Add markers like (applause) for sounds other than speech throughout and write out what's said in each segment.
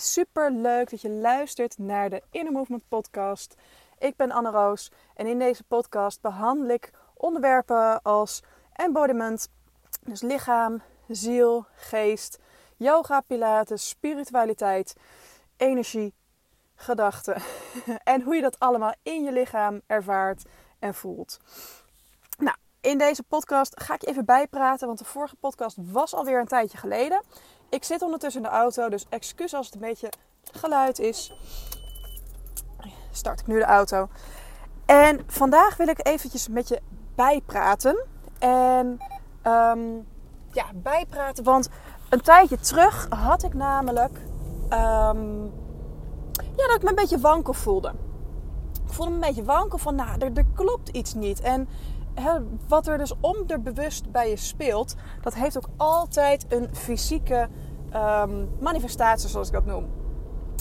Super leuk dat je luistert naar de Inner Movement podcast. Ik ben Anne Roos en in deze podcast behandel ik onderwerpen als embodiment, dus lichaam, ziel, geest, yoga, pilates, spiritualiteit, energie, gedachten (laughs) en hoe je dat allemaal in je lichaam ervaart en voelt. Nou, in deze podcast ga ik je even bijpraten, want de vorige podcast was alweer een tijdje geleden. Ik zit ondertussen in de auto, dus excuus als het een beetje geluid is. Start ik nu de auto. En vandaag wil ik eventjes met je bijpraten. En um, ja, bijpraten, want een tijdje terug had ik namelijk um, ja, dat ik me een beetje wankel voelde. Ik voelde me een beetje wankel van, nou, er, er klopt iets niet. En wat er dus onderbewust bij je speelt, dat heeft ook altijd een fysieke um, manifestatie, zoals ik dat noem.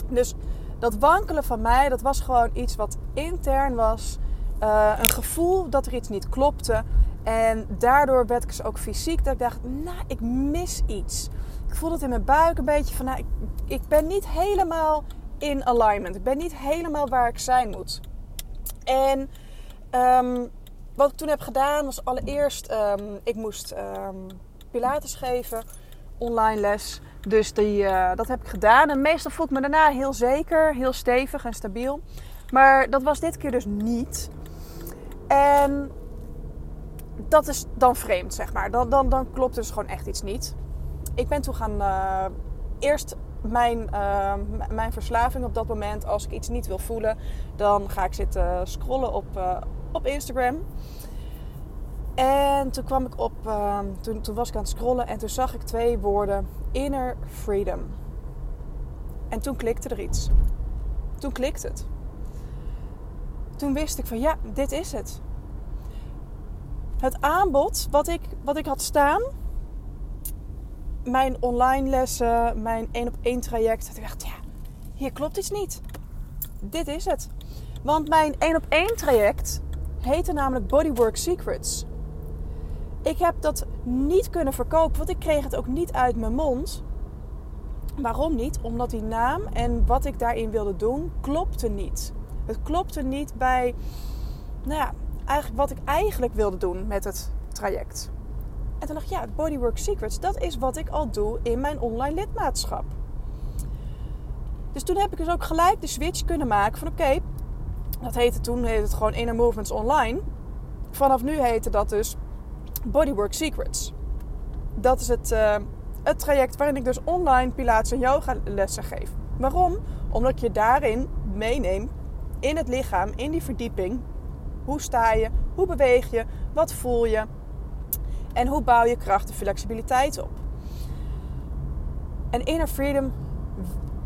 Dus dat wankelen van mij, dat was gewoon iets wat intern was. Uh, een gevoel dat er iets niet klopte. En daardoor werd ik dus ook fysiek dat ik dacht, nou, ik mis iets. Ik voelde het in mijn buik een beetje van, nou, ik, ik ben niet helemaal in alignment. Ik ben niet helemaal waar ik zijn moet. En um, wat ik toen heb gedaan was allereerst, um, ik moest um, pilates geven, online les. Dus die, uh, dat heb ik gedaan. En meestal voel ik me daarna heel zeker, heel stevig en stabiel. Maar dat was dit keer dus niet. En dat is dan vreemd, zeg maar. Dan, dan, dan klopt dus gewoon echt iets niet. Ik ben toen gaan... Uh, eerst mijn, uh, mijn verslaving op dat moment. Als ik iets niet wil voelen, dan ga ik zitten scrollen op, uh, op Instagram. En toen kwam ik op, uh, toen, toen was ik aan het scrollen en toen zag ik twee woorden: inner freedom. En toen klikte er iets. Toen klikte het. Toen wist ik van ja, dit is het. Het aanbod wat ik, wat ik had staan, mijn online lessen, mijn één op één traject. Ik dacht, ja, hier klopt iets niet. Dit is het. Want mijn één op één traject heette namelijk Bodywork Secrets. Ik heb dat niet kunnen verkopen, want ik kreeg het ook niet uit mijn mond. Waarom niet? Omdat die naam en wat ik daarin wilde doen, klopte niet. Het klopte niet bij nou ja, eigenlijk wat ik eigenlijk wilde doen met het traject. En toen dacht ik, ja, Bodywork Secrets, dat is wat ik al doe in mijn online lidmaatschap. Dus toen heb ik dus ook gelijk de switch kunnen maken van oké, dat heette toen heette het gewoon Inner Movements Online. Vanaf nu heette dat dus Bodywork Secrets. Dat is het, uh, het traject waarin ik dus online pilates en yoga lessen geef. Waarom? Omdat ik je daarin meeneem in het lichaam, in die verdieping. Hoe sta je? Hoe beweeg je? Wat voel je? En hoe bouw je kracht en flexibiliteit op? En Inner Freedom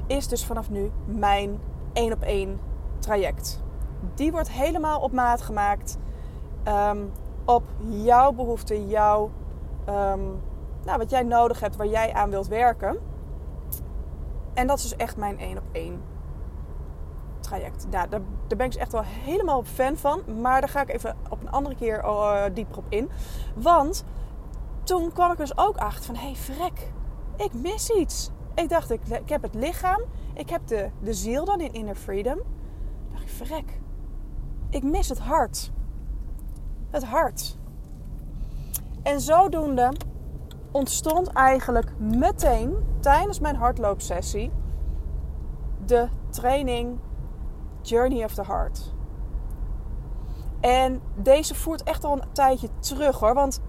is dus vanaf nu mijn één op één traject. Die wordt helemaal op maat gemaakt um, op jouw behoeften, jouw, um, nou, wat jij nodig hebt, waar jij aan wilt werken. En dat is dus echt mijn één op één traject. Ja, daar, daar, ben ik dus echt wel helemaal fan van. Maar daar ga ik even op een andere keer uh, dieper op in. Want toen kwam ik dus ook achter van... Hé, hey. Ik mis iets. Ik dacht, ik, heb het lichaam. Ik heb de, de ziel dan in Inner Freedom. Dacht ik, vrek. Ik mis het hart. Het hart. En zodoende ontstond eigenlijk meteen tijdens mijn hardloopsessie de training Journey of the Heart. En deze voert echt al een tijdje terug hoor. Want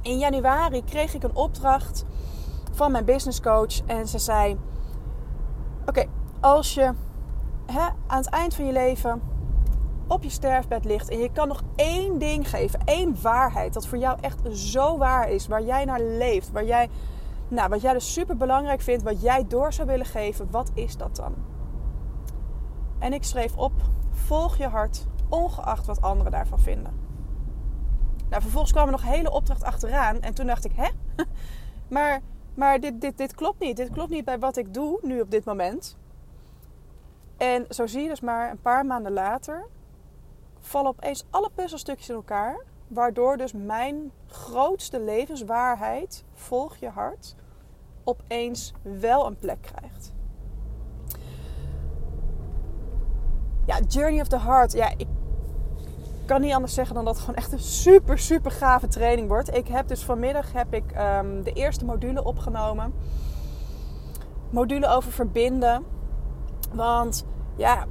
in januari kreeg ik een opdracht van mijn business coach. En ze zei: Oké, als je hè, aan het eind van je leven op je sterfbed ligt en je kan nog één ding geven, één waarheid dat voor jou echt zo waar is, waar jij naar leeft, waar jij, nou, wat jij dus super belangrijk vindt, wat jij door zou willen geven, wat is dat dan? En ik schreef op: volg je hart, ongeacht wat anderen daarvan vinden. Nou, vervolgens kwam er nog een hele opdracht achteraan. En toen dacht ik, hè? (laughs) maar maar dit, dit, dit klopt niet. Dit klopt niet bij wat ik doe nu op dit moment. En zo zie je dus maar een paar maanden later vallen opeens alle puzzelstukjes in elkaar. Waardoor dus mijn grootste levenswaarheid, volg je hart, opeens wel een plek krijgt. ja, Journey of the Heart. Ja, ik kan niet anders zeggen dan dat het gewoon echt een super, super gave training wordt. Ik heb dus vanmiddag heb ik, ehm, de eerste module opgenomen. Module over verbinden. Want ja,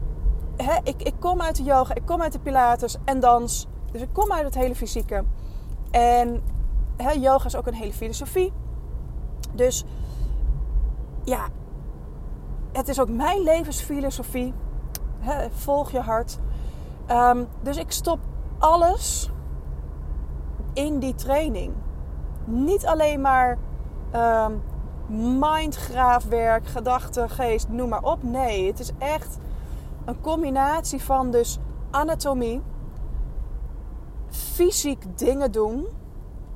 ik, ik kom uit de yoga, ik kom uit de pilates en dans. Dus ik kom uit het hele fysieke. En yoga is ook een hele filosofie. Dus ja, het is ook mijn levensfilosofie. Volg je hart. Ehm, dus ik stop alles in die training. Niet alleen maar um, mindgraafwerk, gedachten, geest, noem maar op. Nee, het is echt een combinatie van dus anatomie, fysiek dingen doen,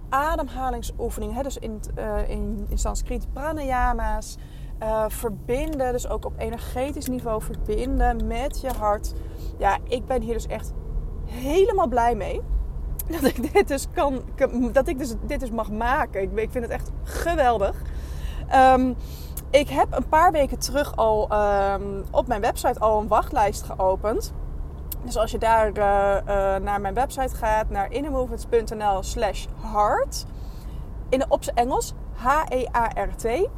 ademhalingsoefeningen, dus in, uh, in, in Sanskriet pranayama's, uh, verbinden, dus ook op energetisch niveau verbinden met je hart. Ja, ik ben hier dus echt helemaal blij mee. (laughs) Dat ik dit dus, kan, dat ik dus dit dus mag maken. Ik, ik vind het echt geweldig. Um, ik heb een paar weken terug al um, op mijn website al een wachtlijst geopend. Dus als je daar uh, uh, naar mijn website gaat, naar innermovements.nl slash heart. In de, op Engels, H-E-A-R-T.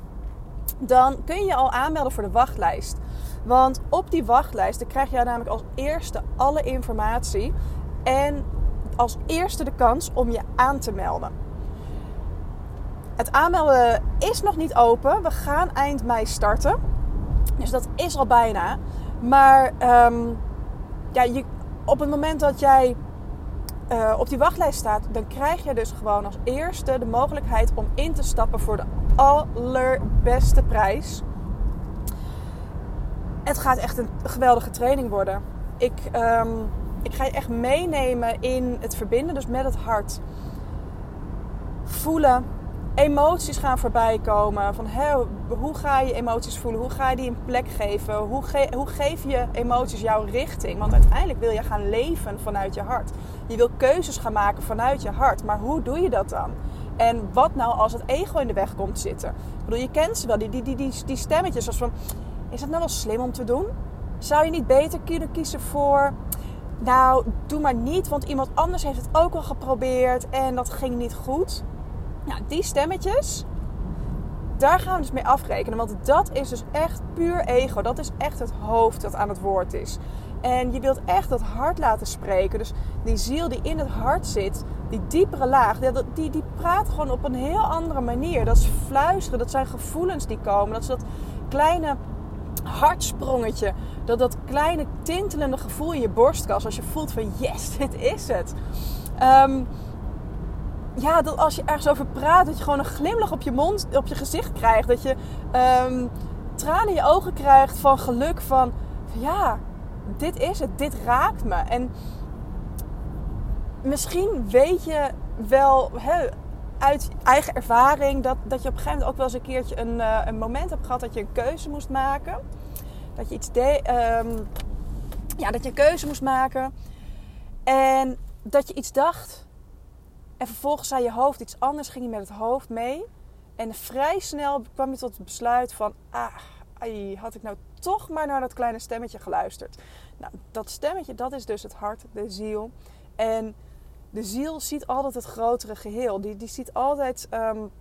Dan kun je je al aanmelden voor de wachtlijst. Want op die wachtlijst krijg je namelijk als eerste alle informatie. En als eerste de kans om je aan te melden. Het aanmelden is nog niet open. We gaan eind mei starten. Dus dat is al bijna. Maar um, ja, je, op het moment dat jij uh, op die wachtlijst staat, dan krijg je dus gewoon als eerste de mogelijkheid om in te stappen voor de allerbeste prijs. Het gaat echt een geweldige training worden. Ik, um, ik ga je echt meenemen in het verbinden, dus met het hart. Voelen, emoties gaan voorbij komen. Van hoe ga je emoties voelen? Hoe ga je die een plek geven? Hoe, hoe geef je emoties jouw richting? Want uiteindelijk wil je gaan leven vanuit je hart. Je wil keuzes gaan maken vanuit je hart. Maar hoe doe je dat dan? En wat nou als het ego in de weg komt zitten? Ik bedoel, je kent ze wel, die, die, die, die, die stemmetjes van... Is dat nou wel slim om te doen? Zou je niet beter kunnen kiezen voor... Nou, doe maar niet, want iemand anders heeft het ook al geprobeerd en dat ging niet goed. Nou, die stemmetjes, daar gaan we dus mee afrekenen. Want dat is dus echt puur ego. Dat is echt het hoofd dat aan het woord is. En je wilt echt dat hart laten spreken. Dus die ziel die in het hart zit, die diepere laag, die, die, praat gewoon op een heel andere manier. Dat is fluisteren, dat zijn gevoelens die komen. Dat is dat kleine hartsprongetje. Dat, dat kleine tintelende gevoel in je borstkas. Als je voelt van yes, dit is het. Um, ja, dat als je ergens over praat, dat je gewoon een glimlach op je mond, op je gezicht krijgt. Dat je um, tranen in je ogen krijgt van geluk. Van, ja, dit is het, dit raakt me. En misschien weet je wel hè, uit eigen ervaring dat, dat je op een gegeven moment ook wel eens een keertje een, uh, een moment hebt gehad dat je een keuze moest maken. Dat je iets deed. Um, ja, dat je een keuze moest maken. En dat je iets dacht en vervolgens zei je hoofd iets anders, ging je met het hoofd mee. En vrij snel kwam je tot het besluit van... Ah, ai, had ik nou toch maar naar dat kleine stemmetje geluisterd. Nou, dat stemmetje, dat is dus het hart, de ziel. En de ziel ziet altijd het grotere geheel. Die, die ziet altijd um,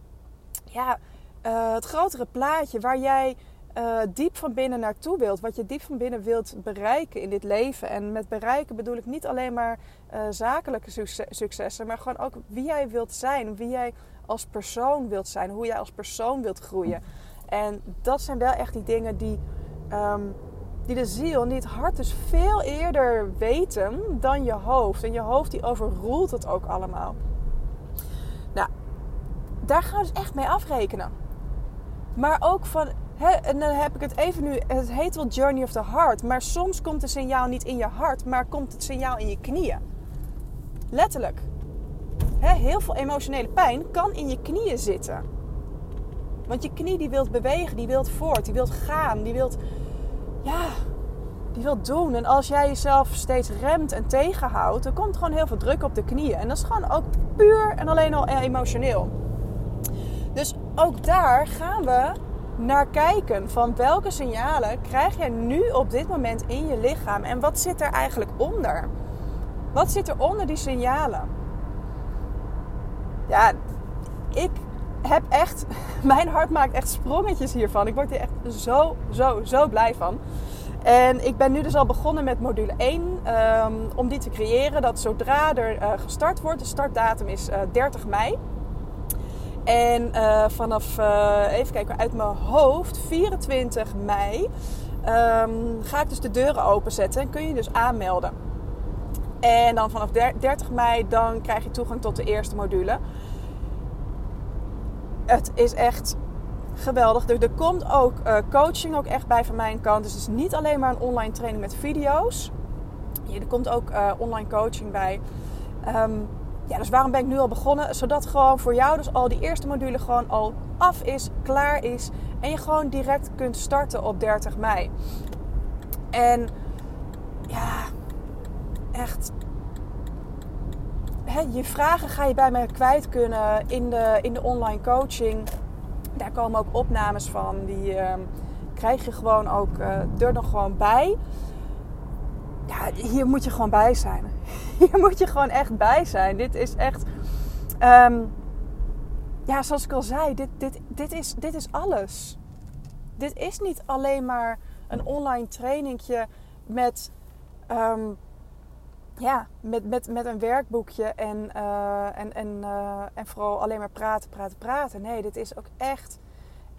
ja, uh, het grotere plaatje waar jij uh, diep van binnen naartoe wilt. Wat je diep van binnen wilt bereiken in dit leven. En met bereiken bedoel ik niet alleen maar uh, zakelijke successen, maar gewoon ook wie jij wilt zijn. Wie jij als persoon wilt zijn. Hoe jij als persoon wilt groeien. En dat zijn wel echt die dingen die, um, die de ziel en het hart dus veel eerder weten dan je hoofd. En je hoofd die overroelt het ook allemaal. Nou, daar gaan we dus echt mee afrekenen. Maar ook van en dan heb ik het even nu. Het heet wel Journey of the Heart. Maar soms komt het signaal niet in je hart, maar komt het signaal in je knieën. Letterlijk. heel veel emotionele pijn kan in je knieën zitten. Want je knie die wilt bewegen, die wilt voort, die wilt gaan, die wilt. Ja, die wilt doen. En als jij jezelf steeds remt en tegenhoudt, dan komt gewoon heel veel druk op de knieën. En dat is gewoon ook puur en alleen al emotioneel. Dus ook daar gaan we naar kijken van welke signalen krijg jij nu op dit moment in je lichaam en wat zit er eigenlijk onder? Wat zit er onder die signalen? Ja, ik heb echt, (laughs) mijn hart maakt echt sprongetjes hiervan. Ik word hier echt zo, zo, zo blij van. En ik ben nu dus al begonnen met module 1 ehm, om die te creëren. Dat zodra er uh, gestart wordt, de startdatum is uh, 30 mei. En uh, vanaf, even kijken, uit mijn hoofd, 24 mei, um, ga ik dus de deuren openzetten en kun je dus aanmelden. En dan vanaf 30 mei dan krijg je toegang tot de eerste module. Het is echt geweldig. Er, er komt ook uh, coaching ook echt bij van mijn kant. Dus het is niet alleen maar een online training met video's. Er komt ook online coaching bij. Um, ja, dus waarom ben ik nu al begonnen? Zodat gewoon voor jou dus al die eerste module gewoon al af is, klaar is. En je gewoon direct kunt starten op 30 mei. En ja, echt. Je vragen ga je bij mij kwijt kunnen in de, in de online coaching. Daar komen ook opnames van. Die uh, krijg je gewoon ook uh, er nog gewoon bij. Ja, hier moet je gewoon bij zijn. (laughs) Hier moet je gewoon echt bij zijn. Dit is echt. Um, ja, zoals ik al zei, dit, dit, dit, is, dit is alles. Dit is niet alleen maar een online trainingje met um, ja, met, met, met een werkboekje en, uh, en, en, uh, en vooral alleen maar praten, praten, praten. Nee, dit is ook echt,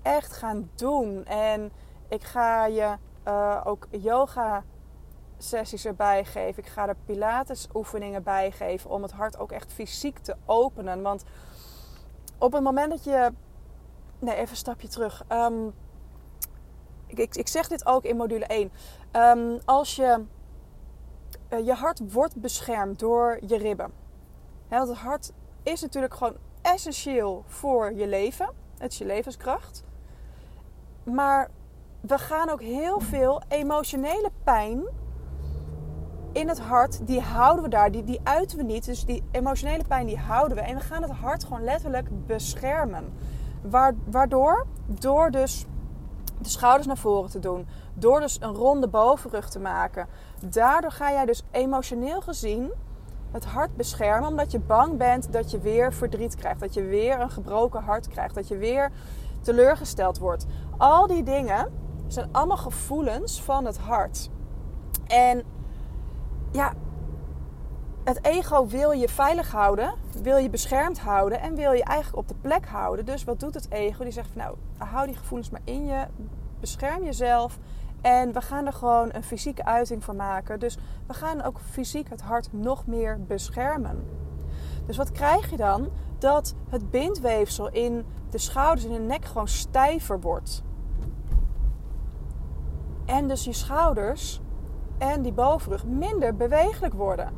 echt gaan doen. En ik ga je uh, ook yoga sessies erbij geven. Ik ga er pilates oefeningen bij geven om het hart ook echt fysiek te openen. Want op het moment dat je... Nee, even een stapje terug. Um, ik, ik, zeg dit ook in module 1. Um, als je uh, je hart wordt beschermd door je ribben. want het hart is natuurlijk gewoon essentieel voor je leven. Het is je levenskracht. Maar we gaan ook heel veel emotionele pijn in het hart, die houden we daar, die, die uiten we niet. Dus die emotionele pijn, die houden we. En we gaan het hart gewoon letterlijk beschermen. Waardoor? Door dus de schouders naar voren te doen. Door dus een ronde bovenrug te maken. Daardoor ga jij dus emotioneel gezien het hart beschermen. Omdat je bang bent dat je weer verdriet krijgt. Dat je weer een gebroken hart krijgt. Dat je weer teleurgesteld wordt. Al die dingen zijn allemaal gevoelens van het hart. En ja, het ego wil je veilig houden, wil je beschermd houden en wil je eigenlijk op de plek houden. Dus wat doet het ego? Die zegt van nou, hou die gevoelens maar in je, bescherm jezelf en we gaan er gewoon een fysieke uiting van maken. Dus we gaan ook fysiek het hart nog meer beschermen. Dus wat krijg je dan? Dat het bindweefsel in de schouders en de nek gewoon stijver wordt. En dus je schouders en die bovenrug minder bewegelijk worden.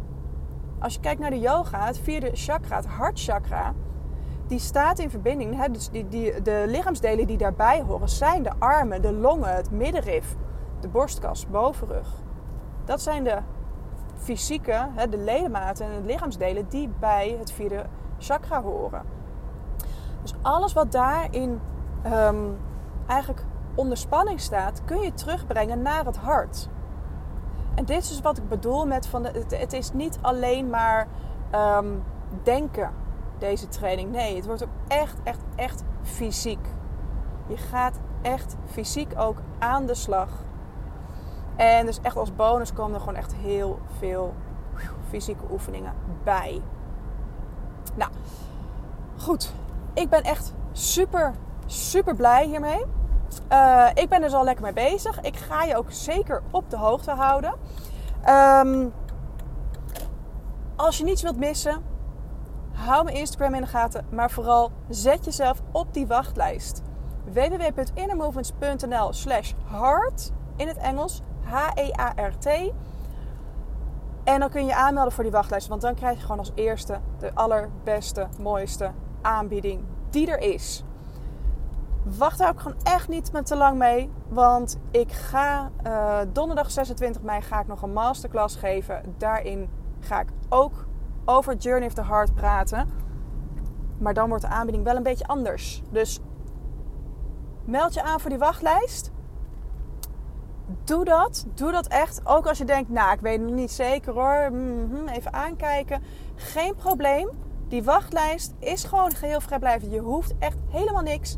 Als je kijkt naar de yoga, het vierde chakra, het hartchakra, die staat in verbinding. Hè, dus die, die, de lichaamsdelen die daarbij horen zijn de armen, de longen, het middenrif, de borstkas, bovenrug. Dat zijn de fysieke, hè, de ledematen en de lichaamsdelen die bij het vierde chakra horen. Dus alles wat daarin um, eigenlijk onder spanning staat, kun je terugbrengen naar het hart. En dit is dus wat ik bedoel met van de, het, is niet alleen maar um, denken, deze training. Nee, het wordt ook echt, echt, echt fysiek. Je gaat echt fysiek ook aan de slag. En dus echt als bonus komen er gewoon echt heel veel fysieke oefeningen bij. Nou, goed. Ik ben echt super, super blij hiermee. Uh, ik ben dus al lekker mee bezig. Ik ga je ook zeker op de hoogte houden. Um, als je niets wilt missen, hou mijn Instagram in de gaten. Maar vooral zet jezelf op die wachtlijst. www.innermovements.nl slash heart in het Engels. H-E-A-R-T. En dan kun je aanmelden voor die wachtlijst. Want dan krijg je gewoon als eerste de allerbeste, mooiste aanbieding die er is wacht daar ook gewoon echt niet met te lang mee. Want ik ga uh, donderdag 26 mei ga ik nog een masterclass geven. Daarin ga ik ook over Journey of the Heart praten. Maar dan wordt de aanbieding wel een beetje anders. Dus Meld je aan voor die wachtlijst. Doe dat. Doe dat echt. Ook als je denkt, nou, ik weet het niet zeker hoor. Mhm, even aankijken. Geen probleem. Die wachtlijst is gewoon geheel vrijblijvend. Je hoeft echt helemaal niks.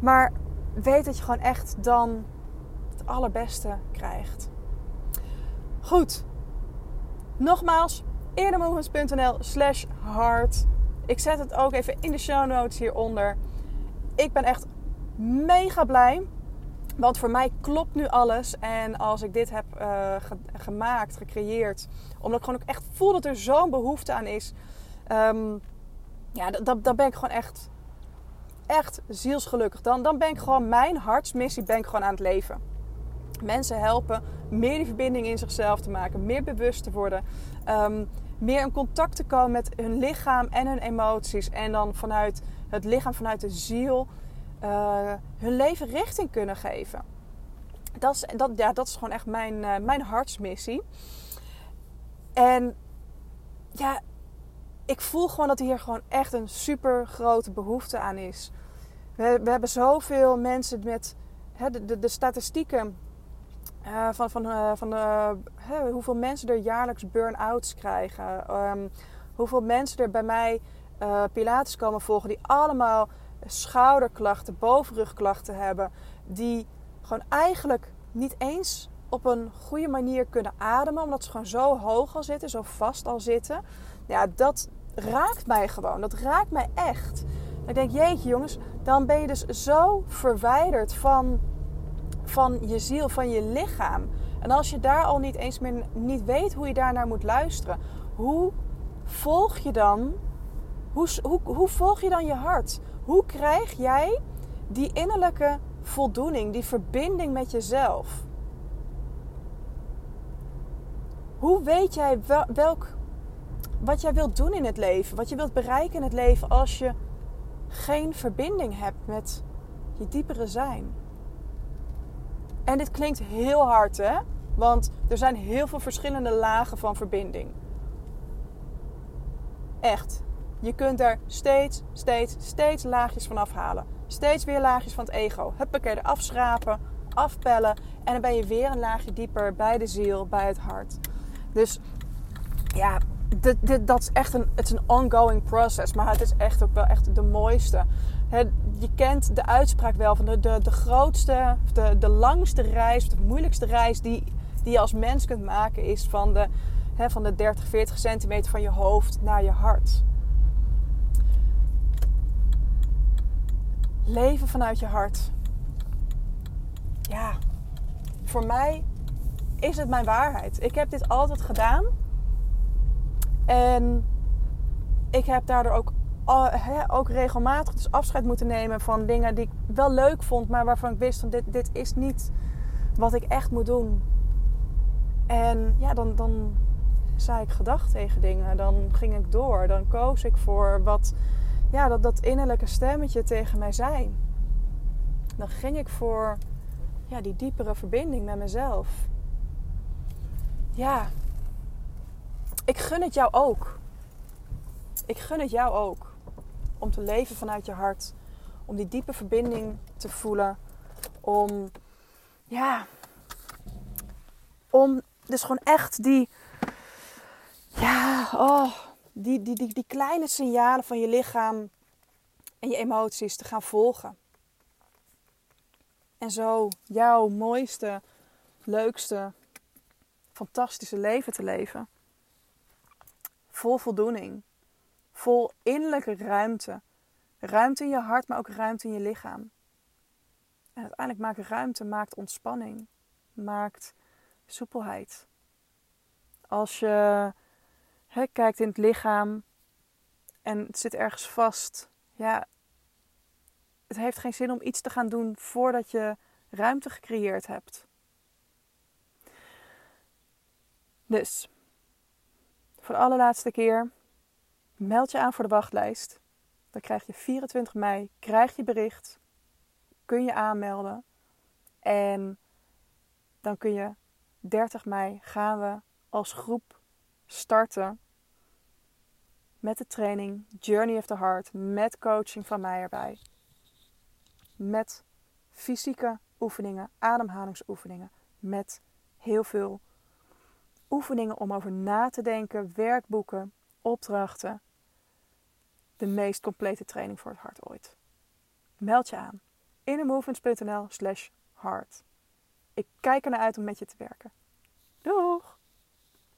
Maar weet dat je gewoon echt dan het allerbeste krijgt. Goed. Nogmaals, eerdermovements.nl slash hard. Ik zet het ook even in de show notes hieronder. Ik ben echt mega blij. Want voor mij klopt nu alles. En als ik dit heb uh, gemaakt, gecreëerd. Omdat ik gewoon ook echt voel dat er zo'n behoefte aan is. Um, ja, dan ben ik gewoon echt, echt zielsgelukkig. Dan, dan ben ik gewoon mijn hartsmissie ben ik gewoon aan het leven. Mensen helpen meer die verbinding in zichzelf te maken. Meer bewust te worden. Um, meer in contact te komen met hun lichaam en hun emoties. En dan vanuit het lichaam, vanuit de ziel, uh, hun leven richting kunnen geven. Dat is, dat, ja, dat is gewoon echt mijn, uh, mijn hartsmissie. En ja, ik voel gewoon dat hier gewoon echt een super grote behoefte aan is. We, we hebben zoveel mensen met de, de, de, statistieken uh, van, van, uh, van uh, hoeveel mensen er jaarlijks burn-outs krijgen. Um, hoeveel mensen er bij mij Pilates komen volgen die allemaal schouderklachten, bovenrugklachten hebben. Die gewoon eigenlijk niet eens op een goede manier kunnen ademen. Omdat ze gewoon zo hoog al zitten, zo vast al zitten. Ja, dat raakt mij gewoon. Dat raakt mij echt. Ik denk, jeetje jongens, dan ben je dus zo verwijderd van van je ziel, van je lichaam. En als je daar al niet eens meer niet weet hoe je daarnaar moet luisteren, hoe volg je dan? Hoe, hoe, hoe volg je dan je hart? Hoe krijg jij die innerlijke voldoening, die verbinding met jezelf? Hoe weet jij welk, wat jij wilt doen in het leven, wat je wilt bereiken in het leven als je geen verbinding hebt met je diepere zijn? En dit klinkt heel hard, hè? Want er zijn heel veel verschillende lagen van verbinding. Echt. Je kunt er steeds, steeds, steeds laagjes van afhalen. Steeds weer laagjes van het ego. Huppakee, er afschrapen, afpellen. En dan ben je weer een laagje dieper bij de ziel, bij het hart. Dus ja, dat is echt een, het is een ongoing process. Maar het is echt ook wel echt de mooiste je kent de uitspraak wel van de, de, de grootste, de, de langste reis, de moeilijkste reis die, die je als mens kunt maken, is van de, van de 30, 40 centimeter van je hoofd naar je hart. Leven vanuit je hart. Ja, voor mij is het mijn waarheid. Ik heb dit altijd gedaan. En ik heb daardoor ook ook regelmatig dus afscheid moeten nemen van dingen die ik wel leuk vond, maar waarvan ik wist van dit, dit is niet wat ik echt moet doen. En ja, dan, dan zei ik gedacht tegen dingen. Dan ging ik door. Dan koos ik voor wat ja, dat, dat innerlijke stemmetje tegen mij zei. Dan ging ik voor ja, die diepere verbinding met mezelf. Ja, ik gun het jou ook. Ik gun het jou ook om te leven vanuit je hart. Om die diepe verbinding te voelen. Om, ja, om dus gewoon echt die, ja, oh, die, die, die, die kleine signalen van je lichaam en je emoties te gaan volgen. En zo jouw mooiste, leukste, fantastische leven te leven. Vol voldoening. Vol innerlijke ruimte. Ruimte in je hart, maar ook ruimte in je lichaam. En uiteindelijk maakt ruimte, maakt ontspanning, maakt soepelheid. Als je kijkt in het lichaam en het zit ergens vast, ja, het heeft geen zin om iets te gaan doen voordat je ruimte gecreëerd hebt. Dus, voor de allerlaatste keer, Meld je aan voor de wachtlijst. Dan krijg je 24 mei, krijg je bericht. Kun je aanmelden. En dan kun je 30 mei gaan we als groep starten met de training Journey of the Heart met coaching van mij erbij. Met fysieke oefeningen, ademhalingsoefeningen met heel veel oefeningen om over na te denken, werkboeken, opdrachten. De meest complete training voor het hart ooit. Meld je aan. innermovements.nl slash hart. Ik kijk ernaar uit om met je te werken. Doeg!